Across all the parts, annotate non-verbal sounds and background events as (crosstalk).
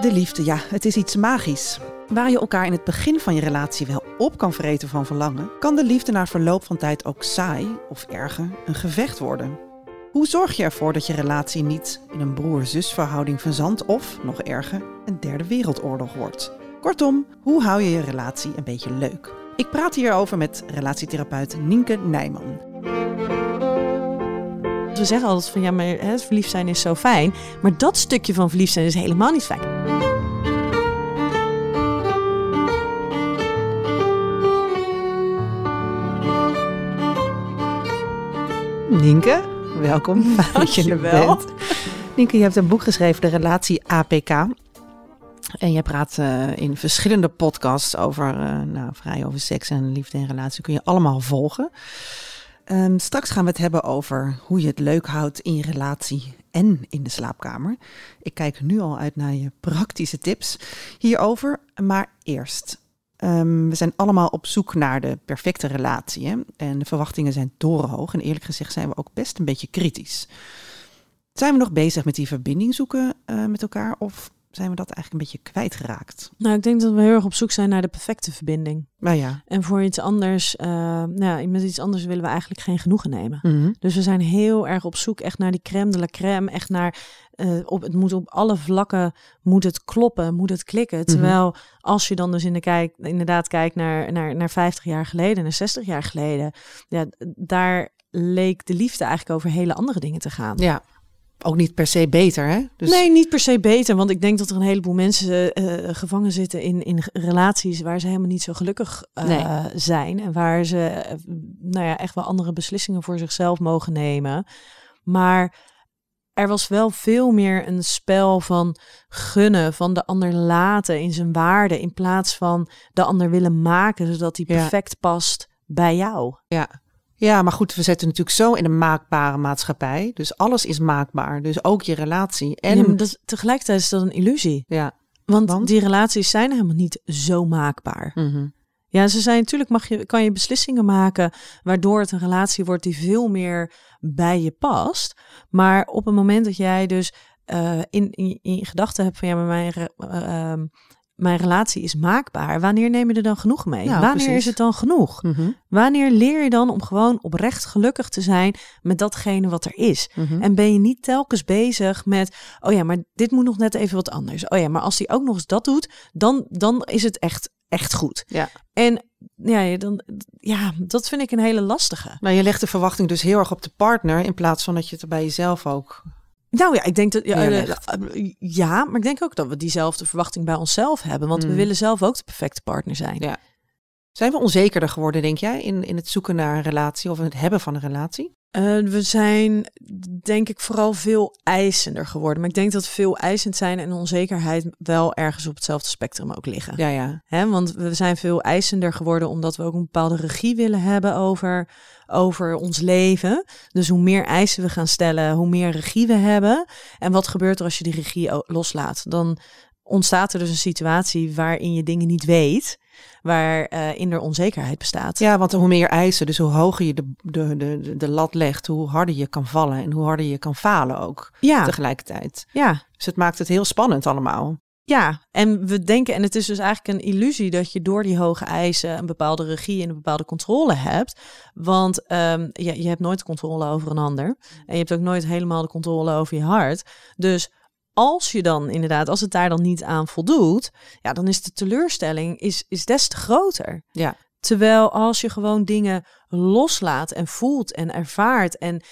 De liefde, ja, het is iets magisch. Waar je elkaar in het begin van je relatie wel op kan vreten van verlangen, kan de liefde na verloop van tijd ook saai of erger een gevecht worden. Hoe zorg je ervoor dat je relatie niet in een broer-zus verhouding verzandt of, nog erger, een derde wereldoorlog wordt? Kortom, hoe hou je je relatie een beetje leuk? Ik praat hierover met relatietherapeut Nienke Nijman. We zeggen altijd van ja, maar het verliefd zijn is zo fijn. Maar dat stukje van verliefd zijn is helemaal niet fijn. Nienke, welkom. Fijn (laughs) (laughs) dat je er bent. Nienke, je hebt een boek geschreven, De Relatie APK. En je praat eh, in verschillende podcasts over, eh, nou, vrij over seks en liefde en relatie. Kun je allemaal volgen. Ehm, straks gaan we het hebben over hoe je het leuk houdt in je relatie en in de slaapkamer. Ik kijk nu al uit naar je praktische tips hierover. Maar eerst, ehm, we zijn allemaal op zoek naar de perfecte relatie. Hè? En de verwachtingen zijn torenhoog. En eerlijk gezegd zijn we ook best een beetje kritisch. Zijn we nog bezig met die verbinding zoeken eh, met elkaar? Of zijn we dat eigenlijk een beetje kwijtgeraakt? Nou, ik denk dat we heel erg op zoek zijn naar de perfecte verbinding. Nou ja. En voor iets anders, eh, nou, ja, met iets anders willen we eigenlijk geen genoegen nemen. Mhm. Dus we zijn heel erg op zoek echt naar die crème de la crème. Echt naar, eh, op, het moet op alle vlakken moet het kloppen, moet het klikken. Terwijl als je dan dus in de kijk, inderdaad kijkt naar, naar, naar 50 jaar geleden, naar 60 jaar geleden. Ja, daar leek de liefde eigenlijk over hele andere dingen te gaan. Ja. Ook niet per se beter, hè? Dus, Nee, niet per se beter. Want ik denk dat er een heleboel mensen eh, gevangen zitten in, in relaties waar ze helemaal niet zo gelukkig eh, Nee. zijn. En waar ze eh, nou ja, echt wel andere beslissingen voor zichzelf mogen nemen. Maar er was wel veel meer een spel van gunnen, van de ander laten in zijn waarde. In plaats van de ander willen maken, zodat hij Ja. perfect past bij jou. Ja. Ja, maar goed, we zitten natuurlijk zo in een maakbare maatschappij. Dus alles is maakbaar. Dus ook je relatie. En En dat, tegelijkertijd is dat een illusie. ja. Want, Want? die relaties zijn helemaal niet zo maakbaar. Mhm. Ja, ze zijn natuurlijk mag je, kan je beslissingen maken waardoor het een relatie wordt die veel meer bij je past. Maar op het moment dat jij dus eh, in, in, gedachten hebt van ja, maar mijn, eh, ehm, mijn relatie is maakbaar. Wanneer neem je er dan genoeg mee? Ja, Wanneer precies. is het dan genoeg? Mhm. Wanneer leer je dan om gewoon oprecht gelukkig te zijn met datgene wat er is? Mhm. En ben je niet telkens bezig met, oh ja, maar dit moet nog net even wat anders. Oh ja, maar als hij ook nog eens dat doet, dan, dan is het echt, echt goed. Ja. En ja, dan, ja, dat vind ik een hele lastige. Nou, je legt de verwachting dus heel erg op de partner in plaats van dat je het er bij jezelf ook. Nou ja, ik denk dat ja, eh, eh, ja, maar ik denk ook dat we diezelfde verwachting bij onszelf hebben, want we Mm. willen zelf ook de perfecte partner zijn. Ja. Zijn we onzekerder geworden, denk jij, in, in het zoeken naar een relatie of in het hebben van een relatie? Eh, we zijn, denk ik, vooral veel eisender geworden. Maar ik denk dat veel eisend zijn en onzekerheid wel ergens op hetzelfde spectrum ook liggen. Ja, ja. Hè, want we zijn veel eisender geworden omdat we ook een bepaalde regie willen hebben over, over ons leven. Dus hoe meer eisen we gaan stellen, hoe meer regie we hebben. En wat gebeurt er als je die regie loslaat? Dan ontstaat er dus een situatie waarin je dingen niet weet, waarin er onzekerheid bestaat. Ja, want hoe meer eisen, dus hoe hoger je de, de, de, de lat legt, hoe harder je kan vallen en hoe harder je kan falen ook ja, tegelijkertijd. ja. Dus het maakt het heel spannend allemaal. Ja, en we denken, en het is dus eigenlijk een illusie dat je door die hoge eisen een bepaalde regie en een bepaalde controle hebt. Want ehm, je, je hebt nooit controle over een ander. En je hebt ook nooit helemaal de controle over je hart. Dus als je dan inderdaad, als het daar dan niet aan voldoet, ja, dan is de teleurstelling is, is des te groter. Ja. Terwijl als je gewoon dingen loslaat en voelt en ervaart en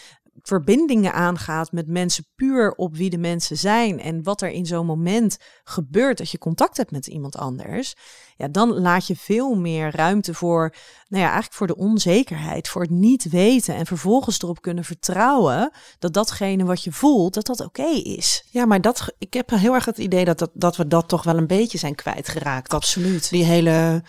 verbindingen aangaat met mensen puur op wie de mensen zijn en wat er in zo'n moment gebeurt dat je contact hebt met iemand anders, ja, dan laat je veel meer ruimte voor, nou ja, eigenlijk voor de onzekerheid, voor het niet weten en vervolgens erop kunnen vertrouwen dat datgene wat je voelt, dat dat oké is. Ja, maar dat, ik heb heel erg het idee dat, dat, dat we dat toch wel een beetje zijn kwijtgeraakt. Dat Absoluut. die hele,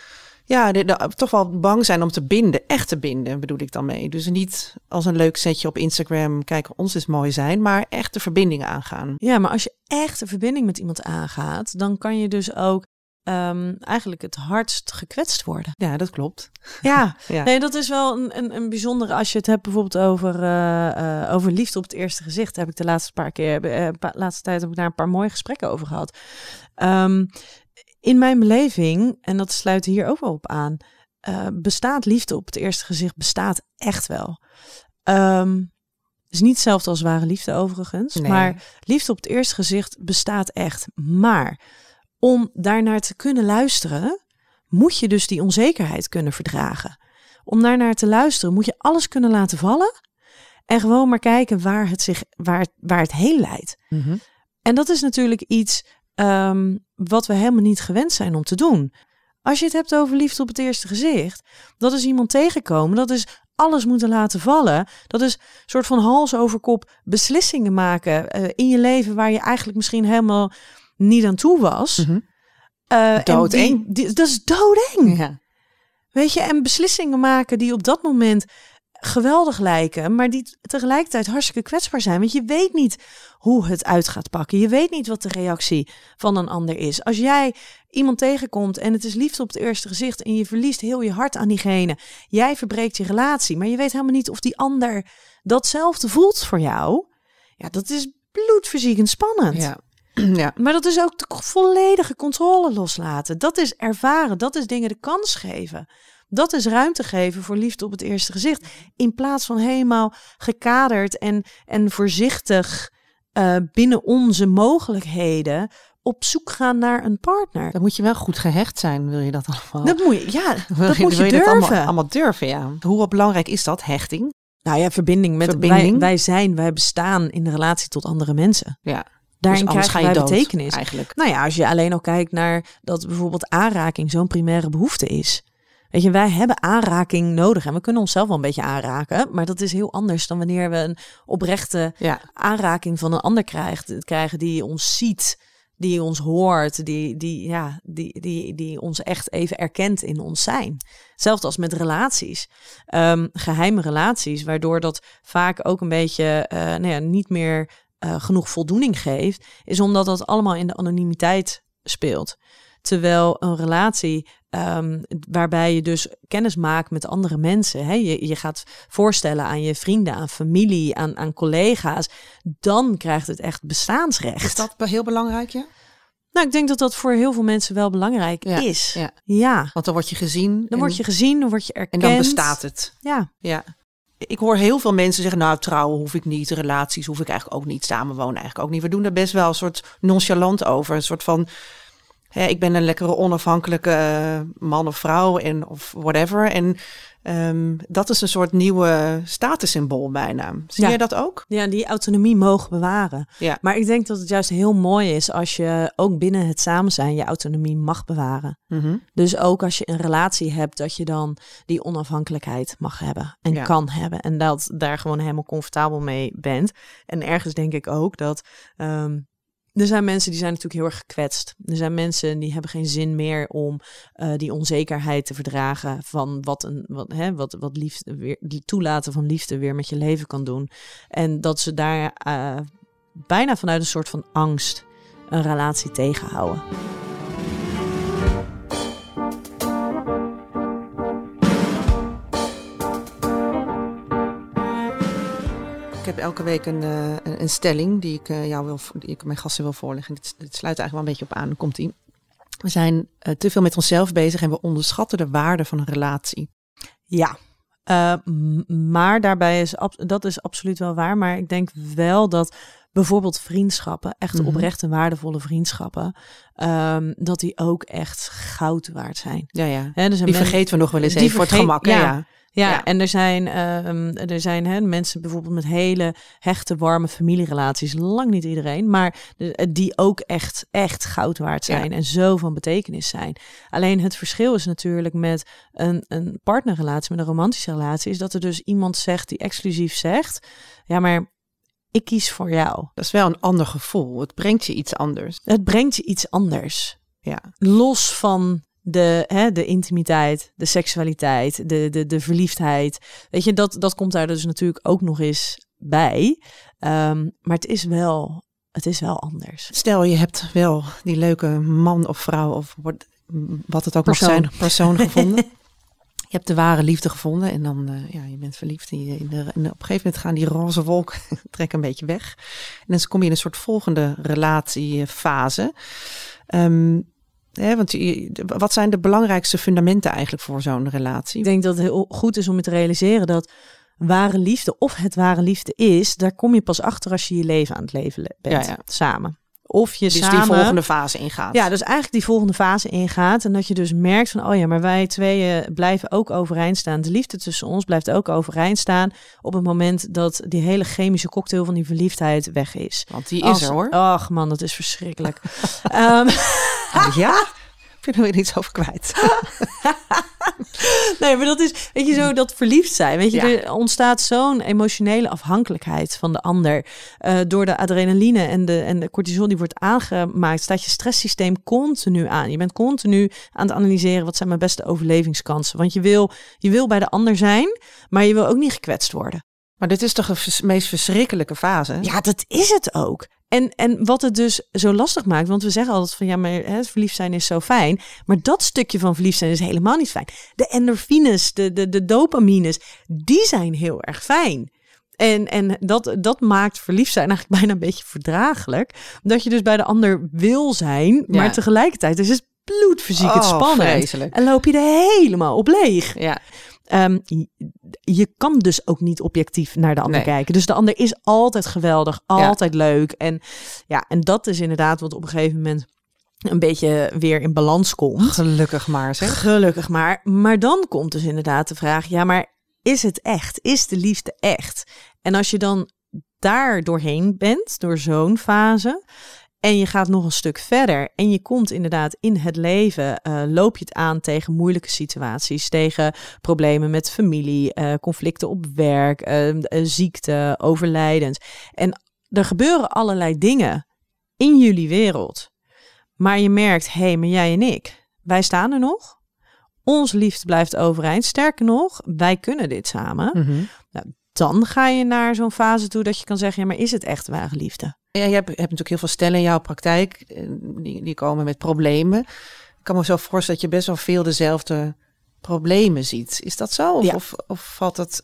ja, de, de- toch wel bang zijn om te binden, echt te binden bedoel ik dan mee. Dus niet als een leuk setje op Instagram, kijk, ons is mooi zijn, maar echt de verbindingen aangaan. Ja, maar als je echt een verbinding met iemand aangaat, dan kan je dus ook ehm, eigenlijk het hardst gekwetst worden. Ja, dat klopt. Ja, (laughs) Ja. nee, dat is wel een, een, een bijzondere. Als je het hebt bijvoorbeeld over, eh, eh, over liefde op het eerste gezicht, heb ik de laatste paar keer, paar- laatste tijd heb ik daar een paar mooie gesprekken over gehad. Ehm, in mijn beleving, en dat sluit hier ook wel op aan, eh, bestaat liefde op het eerste gezicht bestaat echt wel. Ehm is niet hetzelfde als ware liefde overigens, Nee. maar liefde op het eerste gezicht bestaat echt. Maar om daarnaar te kunnen luisteren, moet je dus die onzekerheid kunnen verdragen. Om daarnaar te luisteren moet je alles kunnen laten vallen en gewoon maar kijken waar het, zich, waar, waar het heen leidt. Mhm. En dat is natuurlijk iets ehm, wat we helemaal niet gewend zijn om te doen. Als je het hebt over liefde op het eerste gezicht, dat is iemand tegenkomen, dat is alles moeten laten vallen. Dat is een soort van hals over kop beslissingen maken eh, in je leven waar je eigenlijk misschien helemaal niet aan toe was. Eh, en Doodeng. die- die- dat is doodeng. Ja. Weet je, en beslissingen maken die op dat moment geweldig lijken, maar die tegelijkertijd hartstikke kwetsbaar zijn. Want je weet niet hoe het uit gaat pakken. Je weet niet wat de reactie van een ander is. Als jij iemand tegenkomt en het is liefde op het eerste gezicht en je verliest heel je hart aan diegene, jij verbreekt je relatie, maar je weet helemaal niet of die ander datzelfde voelt voor jou. Ja, dat is bloedverziekend spannend. Ja. (clears throat) ja. Maar dat is ook de volledige controle loslaten. Dat is ervaren. Dat is dingen de kans geven. Dat is ruimte geven voor liefde op het eerste gezicht. In plaats van helemaal gekaderd en, en voorzichtig eh, binnen onze mogelijkheden op zoek gaan naar een partner. Dan moet je wel goed gehecht zijn, wil je dat allemaal. Dat moet je, ja, (laughs) Wil dat moet je dat durven. allemaal, allemaal durven, ja. Hoe belangrijk is dat, hechting? Nou ja, verbinding met Verbinding. Wij, wij zijn, wij bestaan in relatie tot andere mensen. Ja. Daarin dus je wij dood, betekenis. eigenlijk. Nou ja, als je alleen al kijkt naar dat bijvoorbeeld aanraking zo'n primaire behoefte is. Weet je, wij hebben aanraking nodig en we kunnen onszelf wel een beetje aanraken, maar dat is heel anders dan wanneer we een oprechte Ja. aanraking van een ander krijgt, krijgen die ons ziet, die ons hoort, die, die, ja, die, die, die ons echt even erkent in ons zijn. Hetzelfde als met relaties. Ehm, geheime relaties, waardoor dat vaak ook een beetje eh, nou ja, niet meer eh, genoeg voldoening geeft, is omdat dat allemaal in de anonimiteit speelt. Terwijl een relatie ehm, waarbij je dus kennis maakt met andere mensen, hè, je, je gaat voorstellen aan je vrienden, aan familie, aan, aan collega's, dan krijgt het echt bestaansrecht. Is dat heel belangrijk, ja? Nou, ik denk dat dat voor heel veel mensen wel belangrijk Ja, is. ja. ja. Want dan word je gezien. Dan word je gezien, dan word je En erkend. dan bestaat het. Ja, Ja. Ik hoor heel veel mensen zeggen, nou trouwen hoef ik niet, relaties hoef ik eigenlijk ook niet, samenwonen eigenlijk ook niet. We doen er best wel een soort nonchalant over. Een soort van, hè, ik ben een lekkere onafhankelijke eh, man of vrouw en of whatever. En ehm, dat is een soort nieuwe statussymbool bijna. Zie Ja. jij dat ook? ja, die autonomie mogen bewaren. Ja. Maar ik denk dat het juist heel mooi is als je ook binnen het samen zijn je autonomie mag bewaren. Mhm. Dus ook als je een relatie hebt, dat je dan die onafhankelijkheid mag hebben en Ja. kan hebben. En dat daar gewoon helemaal comfortabel mee bent. En ergens denk ik ook dat. ehm, er zijn mensen die zijn natuurlijk heel erg gekwetst. Er zijn mensen die hebben geen zin meer om eh, die onzekerheid te verdragen van wat een wat, hè, wat, wat liefde weer toelaten van liefde weer met je leven kan doen. En dat ze daar eh, bijna vanuit een soort van angst een relatie tegenhouden. Heb elke week een, eh, een, een stelling die ik, eh, jou wil, die ik mijn gasten wil voorleggen. Dit, dit sluit eigenlijk wel een beetje op aan. Dan komt ie. We zijn eh, te veel met onszelf bezig en we onderschatten de waarde van een relatie. Ja, maar daarbij is dat is absoluut wel waar. Maar ik denk wel dat bijvoorbeeld vriendschappen, echt Mhm. oprecht en waardevolle vriendschappen, ehm, dat die ook echt goud waard zijn. Ja, ja. Er zijn Die vergeten we nog wel eens even voor het gemak. ja. Ja. Ja, Ja. en er zijn, ehm, er zijn hè, mensen bijvoorbeeld met hele hechte, warme familierelaties. Lang niet iedereen, maar de- die ook echt, echt goud waard Ja. zijn en zo van betekenis zijn. Alleen het verschil is natuurlijk met een, een partnerrelatie, met een romantische relatie, is dat er dus iemand zegt die exclusief zegt: Ja, maar ik kies voor jou. Dat is wel een ander gevoel. Het brengt je iets anders. Het brengt je iets anders. Ja. Los van de, hè, de intimiteit, de seksualiteit, de, de, de verliefdheid. Weet je, dat, dat komt daar dus natuurlijk ook nog eens bij. Ehm, maar het is wel, het is wel anders. Stel je hebt wel die leuke man of vrouw of wat het ook Persoon. mag zijn, persoon (laughs) gevonden. je hebt de ware liefde gevonden en dan, eh, ja, je bent verliefd. En je, in de, en op een gegeven moment gaan die roze wolken (laughs) trekken een beetje weg. En dan kom je in een soort volgende relatiefase. Ehm hè, want je- wat zijn de belangrijkste fundamenten eigenlijk voor zo'n relatie? Ik denk dat het heel goed is om je te realiseren dat ware liefde of het ware liefde is, daar kom je pas achter als je je leven aan het leven le- bent Ja, ja. samen. Of je dus samen die volgende fase ingaat. Ja, dus eigenlijk die volgende fase ingaat. En dat je dus merkt van, oh ja, maar wij tweeën blijven ook overeind staan. De liefde tussen ons blijft ook overeind staan. Op het moment dat die hele chemische cocktail van die verliefdheid weg is. Want die is er hoor. Ach man, dat is verschrikkelijk. (laughs) Ehm, (laughs) Ja? Heb je er iets over kwijt? (laughs) nee, maar dat is, weet je, zo dat verliefd zijn. Weet je, Ja. er ontstaat zo'n emotionele afhankelijkheid van de ander. Eh, door de adrenaline en de, en de cortisol die wordt aangemaakt, staat je stresssysteem continu aan. Je bent continu aan het analyseren wat zijn mijn beste overlevingskansen. Want je wil, je wil bij de ander zijn, maar je wil ook niet gekwetst worden. Maar dit is toch de meest verschrikkelijke fase? Ja, dat is het ook. En, en wat het dus zo lastig maakt, want we zeggen altijd van ja, maar hè, het verliefd zijn is zo fijn. Maar dat stukje van verliefd zijn is helemaal niet fijn. De endorfines, de, de, de dopamines, die zijn heel erg fijn. En, en dat, dat maakt verliefd zijn eigenlijk (laughs) bijna een beetje verdraaglijk. Dat je dus bij de ander wil zijn, maar Ja. tegelijkertijd is het bloedfysiek het Oh, spannend. vreselijk. En loop je er helemaal op leeg. Ja. Ehm, je, kan dus ook niet objectief naar de ander Nee. kijken. Dus de ander is altijd geweldig, altijd leuk. En ja, en dat is inderdaad wat op een gegeven moment een beetje weer in balans komt. Gelukkig maar zeg. Gelukkig maar. Maar dan komt dus inderdaad de vraag: ja, maar is het echt? Is de liefde echt? En als je dan daar doorheen bent, door zo'n fase. En je gaat nog een stuk verder en je komt inderdaad in het leven, eh, loop je het aan tegen moeilijke situaties, tegen problemen met familie, eh, conflicten op werk, eh, ziekte, overlijdens. En er gebeuren allerlei dingen in jullie wereld. Maar je merkt, hé, hey, maar jij en ik, wij staan er nog. Onze liefde blijft overeind. Sterker nog, wij kunnen dit samen. Mhm. Dan ga je naar zo'n fase toe dat je kan zeggen, ja, maar is het echt ware liefde? Ja, je hebt, hebt natuurlijk heel veel stellen in jouw praktijk. eh, Die, die komen met problemen. Ik kan me zo voorstellen dat je best wel veel dezelfde problemen ziet. Is dat zo? Of, Ja. of, of valt het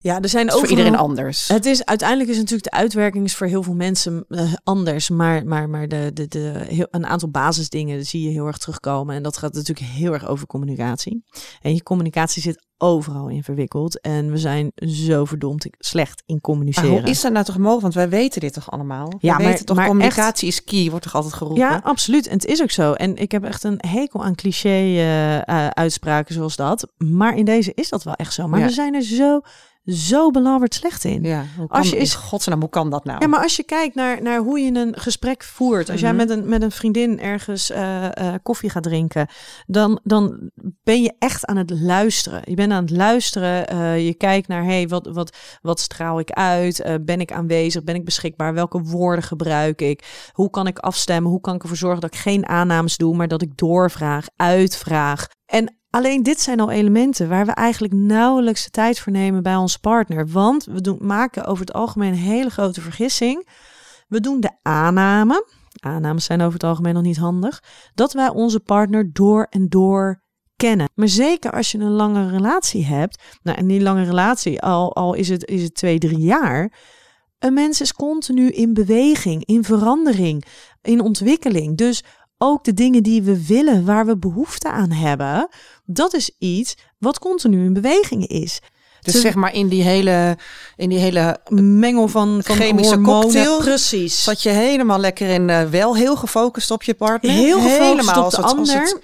Ja, er zijn is voor iedereen anders? Het is uiteindelijk is natuurlijk de uitwerking is voor heel veel mensen eh, anders, maar, maar, maar de, de, de, heel, een aantal basisdingen zie je heel erg terugkomen. En dat gaat natuurlijk heel erg over communicatie. En je communicatie zit overal in verwikkeld. En we zijn zo verdomd slecht in Maar communiceren. hoe is dat nou toch mogelijk? Want wij weten dit toch allemaal? Ja, we maar- weten toch, maar communicatie is key, wordt toch altijd geroepen? Ja, absoluut. En het is ook zo. En ik heb echt een hekel aan cliché eh, eh, uitspraken zoals dat. Maar in deze is dat wel echt zo. Maar Ja. we zijn er zo, zo belabberd slecht in. Ja, hoe Als je is- godsnaam, hoe kan dat nou? Ja, maar als je kijkt naar, naar hoe je een gesprek voert, als jij Mhm. met een, met een vriendin ergens eh, eh, koffie gaat drinken, dan, dan ben je echt aan het luisteren. Je bent aan het luisteren, eh, je kijkt naar, hey, wat, wat, wat straal ik uit? Ben ik aanwezig? Ben ik beschikbaar? Welke woorden gebruik ik? Hoe kan ik afstemmen? Hoe kan ik ervoor zorgen dat ik geen aannames doe, maar dat ik doorvraag, uitvraag? En Alleen dit zijn al elementen waar we eigenlijk nauwelijks de tijd voor nemen bij ons partner. Want we doen, maken over het algemeen een hele grote vergissing. We doen de aanname, aannames zijn over het algemeen nog niet handig, dat wij onze partner door en door kennen. Maar zeker als je een lange relatie hebt, nou en die lange relatie, al, al is, het, is het twee, drie jaar, een mens is continu in beweging, in verandering, in ontwikkeling. Dus ook de dingen die we willen, waar we behoefte aan hebben, dat is iets wat continu in beweging is. dus Ze- zeg maar in die hele, in die hele mengel van, van Chemische hormonen. cocktail. Precies. zat je helemaal lekker in, eh, wel heel gefocust op je partner. Heel gefocust op als de het- als ander. het-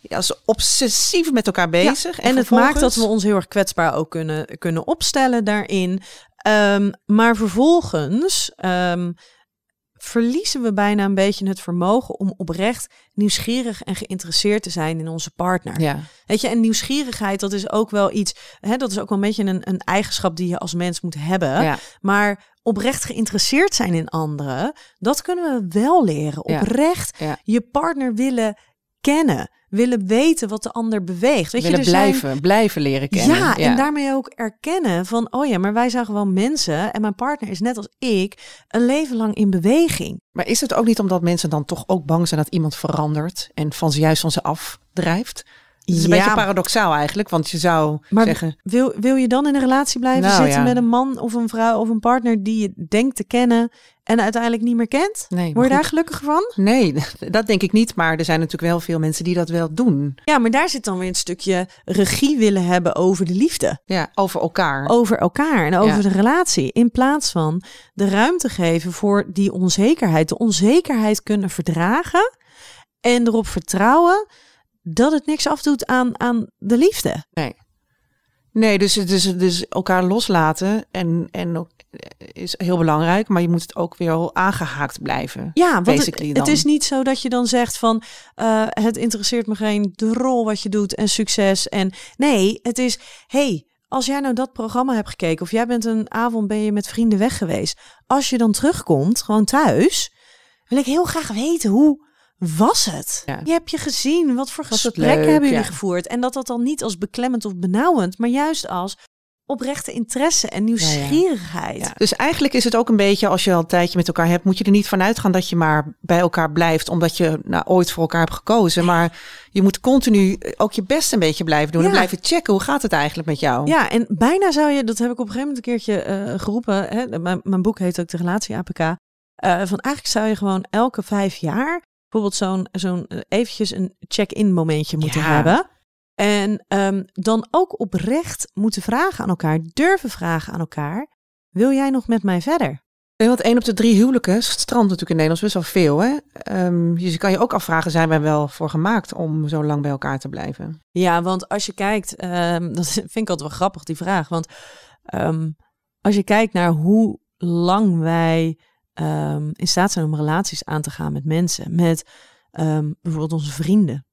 ja, als obsessief met elkaar bezig. en het maakt dat we ons heel erg kwetsbaar ook kunnen, kunnen opstellen daarin. Ehm, maar vervolgens ehm, verliezen we bijna een beetje het vermogen om oprecht nieuwsgierig en geïnteresseerd te zijn in onze partner. Ja, Weet je, en nieuwsgierigheid, dat is ook wel iets, hè, dat is ook wel een beetje een, een eigenschap die je als mens moet hebben. ja. Maar oprecht geïnteresseerd zijn in anderen, dat kunnen we wel leren. Oprecht Ja. je partner willen kennen, willen weten wat de ander beweegt. Weet willen je, er blijven, zijn... blijven leren kennen. Ja, en daarmee ook erkennen van, oh ja, maar wij zijn gewoon mensen en mijn partner is net als ik een leven lang in beweging. Maar is het ook niet omdat mensen dan toch ook bang zijn dat iemand verandert en van ze juist van ze afdrijft? Het is een Ja. beetje paradoxaal eigenlijk, want je zou Maar zeggen, wil, wil je dan in een relatie blijven Nou, zitten ja. met een man of een vrouw of een partner die je denkt te kennen en uiteindelijk niet meer kent? nee, Word je daar goed. gelukkiger van? Nee, (laughs) dat denk ik niet. Maar er zijn natuurlijk wel veel mensen die dat wel doen. Ja, maar daar zit dan weer een stukje regie willen hebben over de liefde. Ja, over elkaar. Over elkaar en over Ja. de relatie. In plaats van de ruimte geven voor die onzekerheid. De onzekerheid kunnen verdragen en erop vertrouwen dat het niks afdoet aan, aan de liefde. Nee. Nee, dus, dus, dus elkaar loslaten en, en ook, eh, is heel belangrijk. Maar je moet het ook weer aangehaakt blijven. Ja, want het, Basically het dan. is niet zo dat je dan zegt van eh, het interesseert me geen de rol wat je doet en succes. En nee, het is hey, als jij nou dat programma hebt gekeken of jij bent een avond ben je met vrienden weg geweest. Als je dan terugkomt, gewoon thuis, wil ik heel graag weten hoe was het? Ja. Je hebt je gezien, wat voor Was gesprekken leuk? hebben jullie Ja. gevoerd? En dat dat dan niet als beklemmend of benauwend, maar juist als oprechte interesse en nieuwsgierigheid. Ja, dus eigenlijk is het ook een beetje, als je al een tijdje met elkaar hebt, moet je er niet van uitgaan dat je maar bij elkaar blijft, omdat je nou, ooit voor elkaar hebt gekozen. Maar je moet continu ook je best een beetje blijven doen. En blijven checken, hoe gaat het eigenlijk met jou? Ja, en bijna zou je, dat heb ik op een gegeven moment een keertje eh, geroepen. Hè, mijn, mijn boek heet ook de relatie APK. eh, van eigenlijk zou je gewoon elke vijf jaar bijvoorbeeld zo'n zo'n eh, eventjes een check-in momentje moeten Ja. hebben. En ehm, dan ook oprecht moeten vragen aan elkaar, durven vragen aan elkaar. Wil jij nog met mij verder? En want één op de drie huwelijken strandt natuurlijk in Nederland best wel veel. Hè? Ehm, dus je kan je ook afvragen, zijn wij wel voor gemaakt om zo lang bij elkaar te blijven? Ja, want als je kijkt, ehm, (laughs) dat vind ik altijd wel grappig die vraag. Want als je kijkt naar hoe lang wij ehm, in staat zijn om relaties aan te gaan met mensen, met ehm, bijvoorbeeld onze vrienden.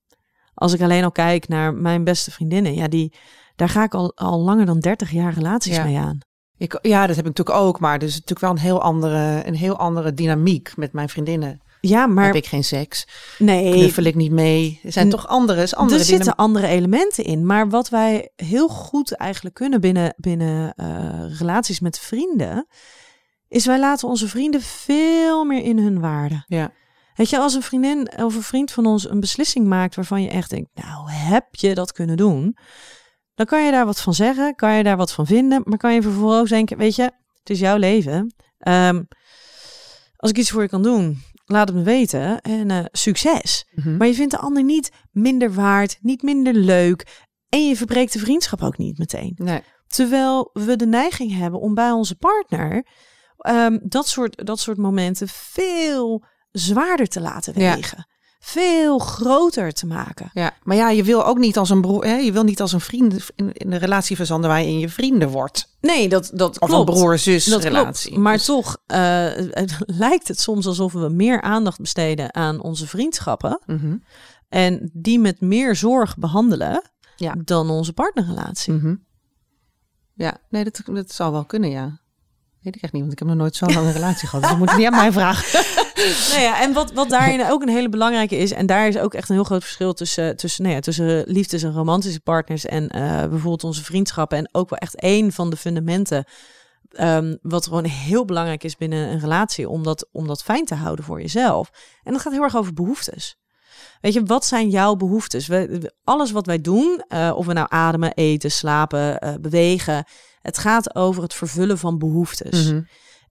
Als ik alleen al kijk naar mijn beste vriendinnen, ja, die, daar ga ik al, al langer dan 30 jaar relaties Ja. mee aan. Ik, ja, dat heb ik natuurlijk ook, maar er is natuurlijk wel een heel andere, een heel andere dynamiek met mijn vriendinnen. Ja, maar Heb ik geen seks? nee, Knuffel ik niet mee? Er zijn N- toch andere, is andere er zitten andere elementen in. Maar wat wij heel goed eigenlijk kunnen binnen, binnen eh, relaties met vrienden, is wij laten onze vrienden veel meer in hun waarde. Ja. Weet je, als een vriendin of een vriend van ons een beslissing maakt waarvan je echt denkt, nou heb je dat kunnen doen? Dan kan je daar wat van zeggen, kan je daar wat van vinden, maar kan je vervolgens denken, weet je, het is jouw leven. Ehm, als ik iets voor je kan doen, laat het me weten en eh, succes. Mhm. Maar je vindt de ander niet minder waard, niet minder leuk. En je verbreekt de vriendschap ook niet meteen. Nee. Terwijl we de neiging hebben om bij onze partner ehm, dat, soort, dat soort momenten veel zwaarder te laten Ja. wegen. Veel groter te maken. Ja, maar ja, je wil ook niet als een broer, hè, je wil niet als een vriend in, in een relatie verzanden waar je in je vrienden wordt. Nee, dat, dat Of klopt. een broer-zus dat relatie. klopt. Maar Dus- toch eh, (laughs) lijkt het soms alsof we meer aandacht besteden aan onze vriendschappen. Mhm. En die met meer zorg behandelen Ja. dan onze partnerrelatie. Mhm. Ja, nee, dat, dat zou wel kunnen, ja. Weet ik echt niet, want ik heb nog nooit zo'n lange relatie gehad. Dus je moet niet aan mij vragen. (laughs) Nou ja, en wat, wat daarin ook een hele belangrijke is, en daar is ook echt een heel groot verschil tussen, tussen, nou ja, tussen liefdes- en romantische partners en eh, bijvoorbeeld onze vriendschappen. En ook wel echt één van de fundamenten, ehm, wat gewoon heel belangrijk is binnen een relatie, om dat, om dat fijn te houden voor jezelf. En dat gaat heel erg over behoeftes. Weet je, wat zijn jouw behoeftes? We, we- alles wat wij doen, eh, of we nou ademen, eten, slapen, eh, bewegen, het gaat over het vervullen van behoeftes.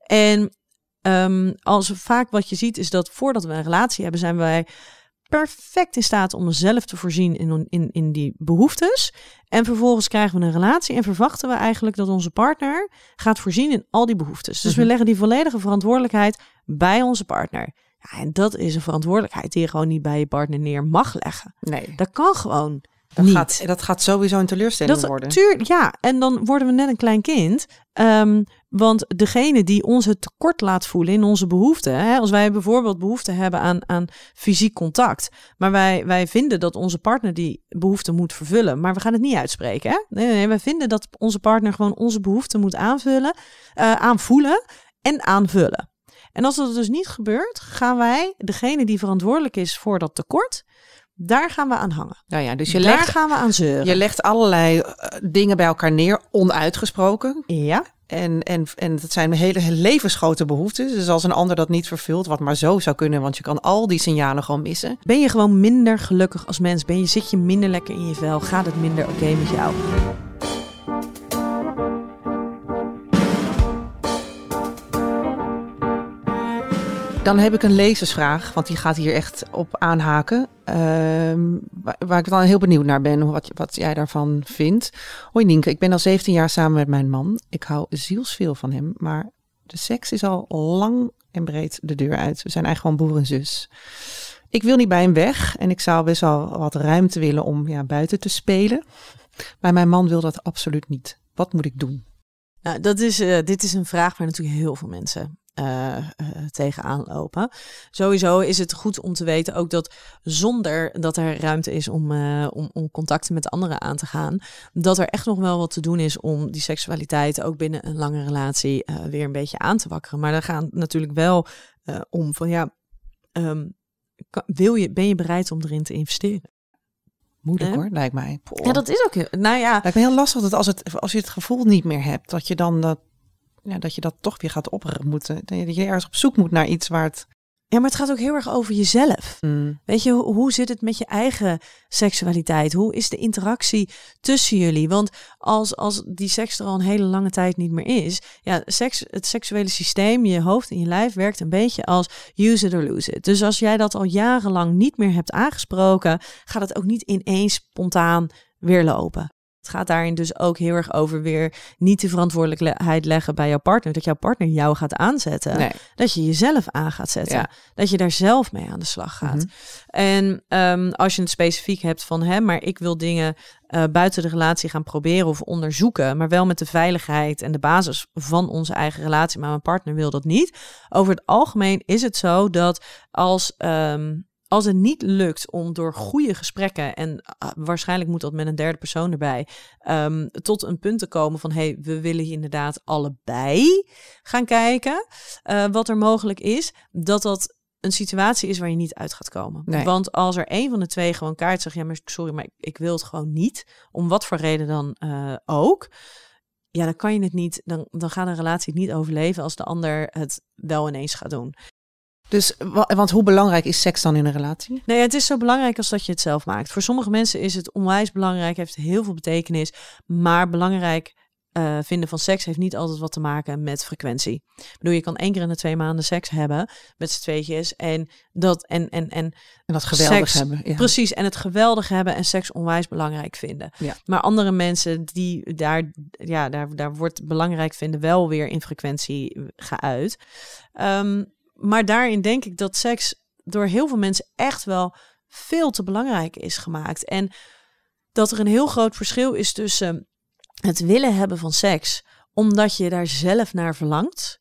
En ehm, als vaak wat je ziet is dat voordat we een relatie hebben, zijn wij perfect in staat om onszelf te voorzien in, in, in die behoeftes. En vervolgens krijgen we een relatie en verwachten we eigenlijk dat onze partner gaat voorzien in al die behoeftes. Dus we Mhm. leggen die volledige verantwoordelijkheid bij onze partner. Ja, en dat is een verantwoordelijkheid die je gewoon niet bij je partner neer mag leggen. Nee, Dat kan gewoon dat niet. gaat, dat gaat sowieso een teleurstelling Dat, worden. tuur, ja, en dan worden we net een klein kind. Ehm, want degene die ons het tekort laat voelen in onze behoeften. Hè, als wij bijvoorbeeld behoefte hebben aan, aan fysiek contact. Maar wij, wij vinden dat onze partner die behoefte moet vervullen. Maar we gaan het niet uitspreken. Hè? Nee, nee, nee, wij vinden dat onze partner gewoon onze behoefte moet aanvullen, eh, aanvoelen en aanvullen. En als dat dus niet gebeurt, gaan wij, degene die verantwoordelijk is voor dat tekort, Daar gaan we aan hangen. Nou ja, dus je Daar legt, gaan we aan zeuren. je legt allerlei eh, dingen bij elkaar neer, onuitgesproken. Ja, En, en, en dat zijn hele levensgrote behoeftes. Dus als een ander dat niet vervult, wat maar zo zou kunnen, want je kan al die signalen gewoon missen. ben je gewoon minder gelukkig als mens? Ben je, zit je minder lekker in je vel? Gaat het minder oké met jou? Dan heb ik een lezersvraag, want die gaat hier echt op aanhaken. Ehm, waar, ik dan heel benieuwd naar ben, wat, wat jij daarvan vindt. Hoi Nienke, ik ben al 17 jaar samen met mijn man. Ik hou zielsveel van hem, maar de seks is al lang en breed de deur uit. We zijn eigenlijk gewoon broer en zus. Ik wil niet bij hem weg en ik zou best wel wat ruimte willen om ja, buiten te spelen. Maar mijn man wil dat absoluut niet. Wat moet ik doen? Nou, dat is, eh, dit is een vraag waar natuurlijk heel veel mensen eh, tegenaan lopen. Sowieso is het goed om te weten ook dat zonder dat er ruimte is om, eh, om, om contacten met anderen aan te gaan, dat er echt nog wel wat te doen is om die seksualiteit ook binnen een lange relatie weer een beetje aan te wakkeren. Maar dan gaat natuurlijk wel om van ja, ehm, kan- wil je, ben je bereid om erin te investeren? Moeilijk hoor, lijkt mij. Poh. Ja, dat is ook. heel- Nou ja, Lijkt me heel lastig dat als, het, als je het gevoel niet meer hebt, dat je dan dat, ja, dat, je dat toch weer gaat opmoeten. Dat je, dat je ergens op zoek moet naar iets waar het. ja, maar het gaat ook heel erg over jezelf. mm, Weet je, hoe, hoe zit het met je eigen seksualiteit? Hoe is de interactie tussen jullie? Want als, als die seks er al een hele lange tijd niet meer is, ja, seks, het seksuele systeem, je hoofd en je lijf werkt een beetje als use it or lose it. Dus als jij dat al jarenlang niet meer hebt aangesproken, gaat het ook niet ineens spontaan weer lopen. Het gaat daarin dus ook heel erg over weer niet de verantwoordelijkheid leggen bij jouw partner. Dat jouw partner jou gaat aanzetten. nee. Dat je jezelf aan gaat zetten. Ja. Dat je daar zelf mee aan de slag gaat. Mhm. En ehm, als je het specifiek hebt van, hè, maar ik wil dingen eh, buiten de relatie gaan proberen of onderzoeken, maar wel met de veiligheid en de basis van onze eigen relatie, maar mijn partner wil dat niet. Over het algemeen is het zo dat als, ehm, als het niet lukt om door goede gesprekken, en ah, waarschijnlijk moet dat met een derde persoon erbij, ehm, tot een punt te komen van, hé, hey, we willen hier inderdaad allebei gaan kijken eh, wat er mogelijk is, dat dat een situatie is waar je niet uit gaat komen. Nee. Want als er een van de twee gewoon kaart zegt, ja, maar sorry, maar ik, ik wil het gewoon niet, om wat voor reden dan eh, ook, ja, dan kan je het niet, dan, dan gaat een relatie het niet overleven als de ander het wel ineens gaat doen. Dus, wa- want hoe belangrijk is seks dan in een relatie? Nee, het is zo belangrijk als dat je het zelf maakt. Voor sommige mensen is het onwijs belangrijk, heeft heel veel betekenis, maar belangrijk eh, vinden van seks heeft niet altijd wat te maken met frequentie. Ik bedoel, je kan één keer in de twee maanden seks hebben met z'n tweetjes en dat en en en En dat geweldig Seks. hebben. Ja. Precies, en het geweldig hebben en seks onwijs belangrijk vinden. Ja. Maar andere mensen die daar, ja, daar, daar wordt belangrijk vinden wel weer in frequentie geuit. Ehm, maar daarin denk ik dat seks door heel veel mensen echt wel veel te belangrijk is gemaakt. En dat er een heel groot verschil is tussen het willen hebben van seks, omdat je daar zelf naar verlangt,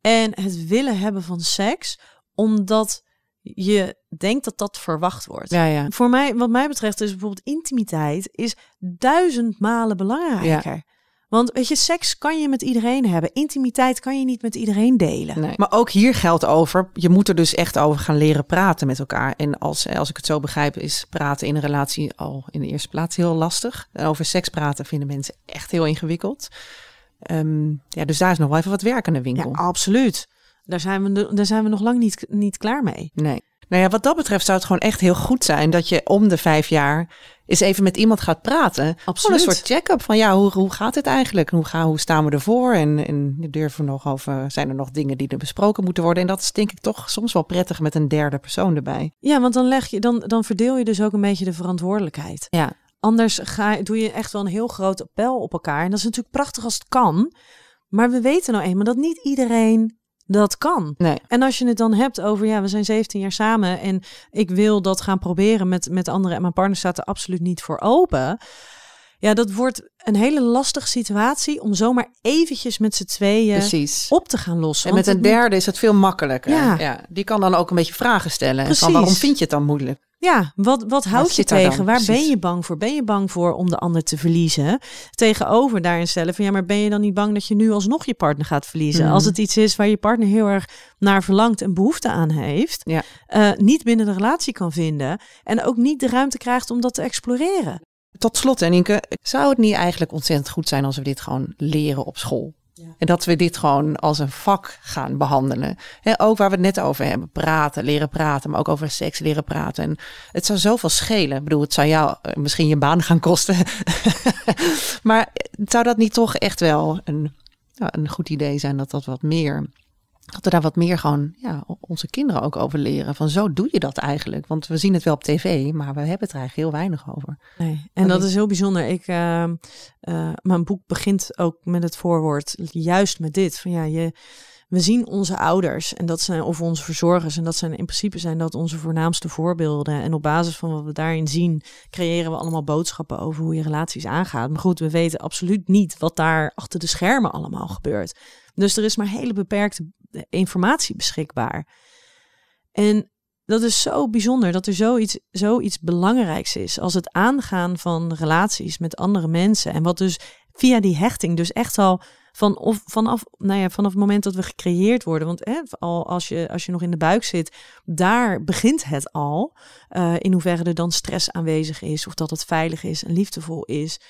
en het willen hebben van seks, omdat je denkt dat dat verwacht wordt. Ja, ja. Voor mij, wat mij betreft, is bijvoorbeeld intimiteit is duizend malen belangrijker. Want weet je, seks kan je met iedereen hebben. Intimiteit kan je niet met iedereen delen. Nee. Maar ook hier geldt over, je moet er dus echt over gaan leren praten met elkaar. En als, als ik het zo begrijp, is praten in een relatie al in de eerste plaats heel lastig. En over seks praten vinden mensen echt heel ingewikkeld. Ehm, ja, dus daar is nog wel even wat werk aan de Ja, winkel. absoluut. Daar zijn we, daar zijn we nog lang niet, niet klaar mee. Nee. Nou ja, wat dat betreft zou het gewoon echt heel goed zijn dat je om de vijf jaar eens even met iemand gaat praten. Absoluut. een soort check-up van ja, hoe, hoe gaat het eigenlijk? Hoe, gaan, hoe staan we ervoor? En, en durven we nog over, zijn er nog dingen die er besproken moeten worden? En dat is denk ik toch soms wel prettig met een derde persoon erbij. Ja, want dan, leg je, dan, dan verdeel je dus ook een beetje de verantwoordelijkheid. Ja, Anders ga, doe je echt wel een heel groot appel op elkaar. En dat is natuurlijk prachtig als het kan. Maar we weten nou eenmaal dat niet iedereen dat kan. nee. En als je het dan hebt over, ja, we zijn 17 jaar samen en ik wil dat gaan proberen met, met anderen en mijn partner staat er absoluut niet voor open. Ja, dat wordt een hele lastige situatie om zomaar eventjes met z'n tweeën Precies. op te gaan lossen. En met een moet- derde is het veel makkelijker. Ja. Ja. die kan dan ook een beetje vragen stellen. En Precies. Van waarom vind je het dan moeilijk? Ja, wat, wat houdt je tegen? Waar ben je bang voor? Ben je bang voor om de ander te verliezen? Tegenover daarin stellen van ja, maar ben je dan niet bang dat je nu alsnog je partner gaat verliezen? Mhm. Als het iets is waar je partner heel erg naar verlangt en behoefte aan heeft, Ja. eh, niet binnen de relatie kan vinden en ook niet de ruimte krijgt om dat te exploreren. Tot slot, Eninke, zou het niet eigenlijk ontzettend goed zijn als we dit gewoon leren op school? En dat we dit gewoon als een vak gaan behandelen. Hè, ook waar we het net over hebben. Praten, leren praten, maar ook over seks leren praten. En het zou zoveel schelen. Ik bedoel, het zou jou eh, misschien je baan (laughs) gaan kosten. maar zou dat niet toch echt wel een, een goed idee zijn dat dat wat meer... Dat we daar wat meer gewoon ja, onze kinderen ook over leren. Van zo doe je dat eigenlijk. Want we zien het wel op tv, maar we hebben het er eigenlijk heel weinig over. Nee. En Dat dat is heel bijzonder. Ik, eh, eh, mijn boek begint ook met het voorwoord, juist met dit. Van ja, je, we zien onze ouders en dat zijn, of onze verzorgers. En dat zijn in principe zijn dat onze voornaamste voorbeelden. En op basis van wat we daarin zien, creëren we allemaal boodschappen over hoe je relaties aangaat. Maar goed, we weten absoluut niet wat daar achter de schermen allemaal gebeurt. Dus er is maar hele beperkte informatie beschikbaar. En dat is zo bijzonder dat er zoiets, zoiets belangrijks is als het aangaan van relaties met andere mensen. En wat dus via die hechting dus echt al van of, vanaf, nou ja, vanaf het moment dat we gecreëerd worden. Want hè, al als je, als je nog in de buik zit, daar begint het al. Eh, in hoeverre er dan stress aanwezig is, of dat het veilig is en liefdevol is.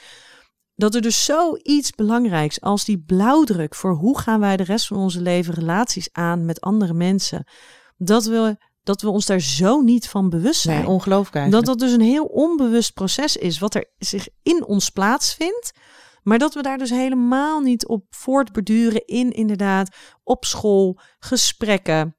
Dat er dus zoiets belangrijks als die blauwdruk voor hoe gaan wij de rest van onze leven relaties aan met andere mensen. Dat we, dat we ons daar zo niet van bewust zijn. Nee, ongelooflijk Dat dat dus een heel onbewust proces is, wat er zich in ons plaatsvindt. Maar dat we daar dus helemaal niet op voortborduren in inderdaad op school, gesprekken.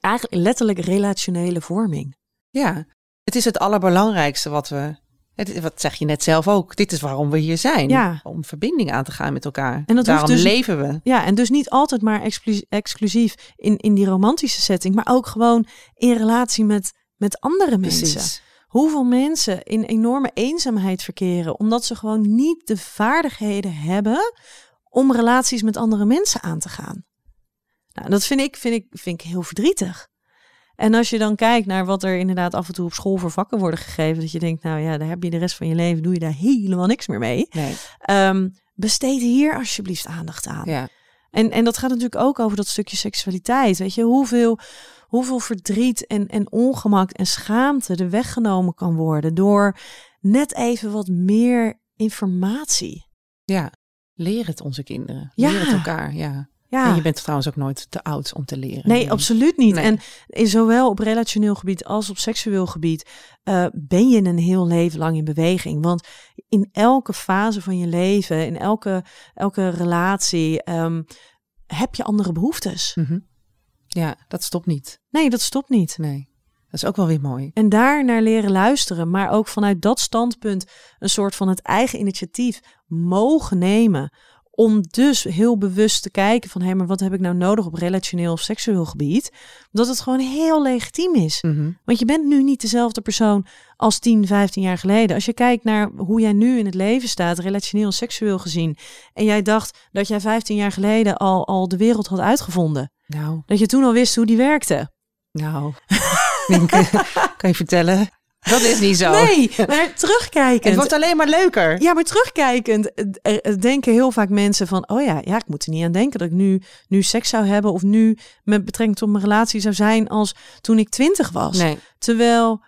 Eigenlijk letterlijk relationele vorming. Ja, het is het allerbelangrijkste wat we. Het, wat zeg je net zelf ook? Dit is waarom we hier zijn. Ja. Om verbinding aan te gaan met elkaar. En dat Daarom dus- leven we. Ja, en dus niet altijd maar exclu- exclusief in, in die romantische setting, maar ook gewoon in relatie met, met andere mensen. Precies. Hoeveel mensen in enorme eenzaamheid verkeren omdat ze gewoon niet de vaardigheden hebben om relaties met andere mensen aan te gaan. Nou, dat vind ik, vind ik, vind ik heel verdrietig. En als je dan kijkt naar wat er inderdaad af en toe op school voor vakken worden gegeven, dat je denkt, nou ja, daar heb je de rest van je leven, doe je daar helemaal niks meer mee. Nee. Ehm, besteed hier alsjeblieft aandacht aan. Ja. En, en dat gaat natuurlijk ook over dat stukje seksualiteit. Weet je, hoeveel, hoeveel verdriet en, en ongemak en schaamte er weggenomen kan worden door net even wat meer informatie. ja. Leer het onze kinderen. Ja. Leer het elkaar. Ja. Ja, En je bent trouwens ook nooit te oud om te leren. nee, absoluut niet. Nee. En in zowel op relationeel gebied als op seksueel gebied eh, ben je een heel leven lang in beweging. Want in elke fase van je leven, in elke, elke relatie, ehm, heb je andere behoeftes. Mhm. Ja, dat stopt niet. Nee, dat stopt niet. Nee. Dat is ook wel weer mooi. En daar naar leren luisteren, maar ook vanuit dat standpunt een soort van het eigen initiatief mogen nemen. Om dus heel bewust te kijken van, hé, maar wat heb ik nou nodig op relationeel of seksueel gebied? Dat het gewoon heel legitiem is. Mhm. Want je bent nu niet dezelfde persoon als 10, 15 jaar geleden. Als je kijkt naar hoe jij nu in het leven staat, relationeel en seksueel gezien. En jij dacht dat jij 15 jaar geleden al, al de wereld had uitgevonden. Nou, Dat je toen al wist hoe die werkte. nou. (laughs) Kan je vertellen? Dat is niet zo. Nee, maar terugkijkend. Het wordt alleen maar leuker. Ja, maar terugkijkend eh, eh, denken heel vaak mensen van... oh ja, ja, ik moet er niet aan denken dat ik nu, nu seks zou hebben... of nu met betrekking tot mijn relatie zou zijn als toen ik twintig was. Nee. Terwijl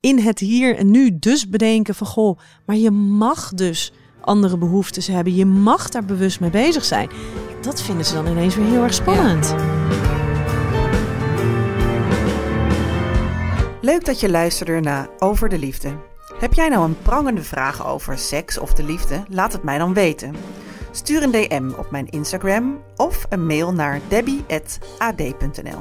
in het hier en nu dus bedenken van... goh, maar je mag dus andere behoeftes hebben. Je mag daar bewust mee bezig zijn. Dat vinden ze dan ineens weer heel erg spannend. Leuk dat je luisterde naar Over de Liefde. Heb jij nou een prangende vraag over seks of de liefde? Laat het mij dan weten. Stuur een DM op mijn Instagram of een mail naar debbie.ad.nl.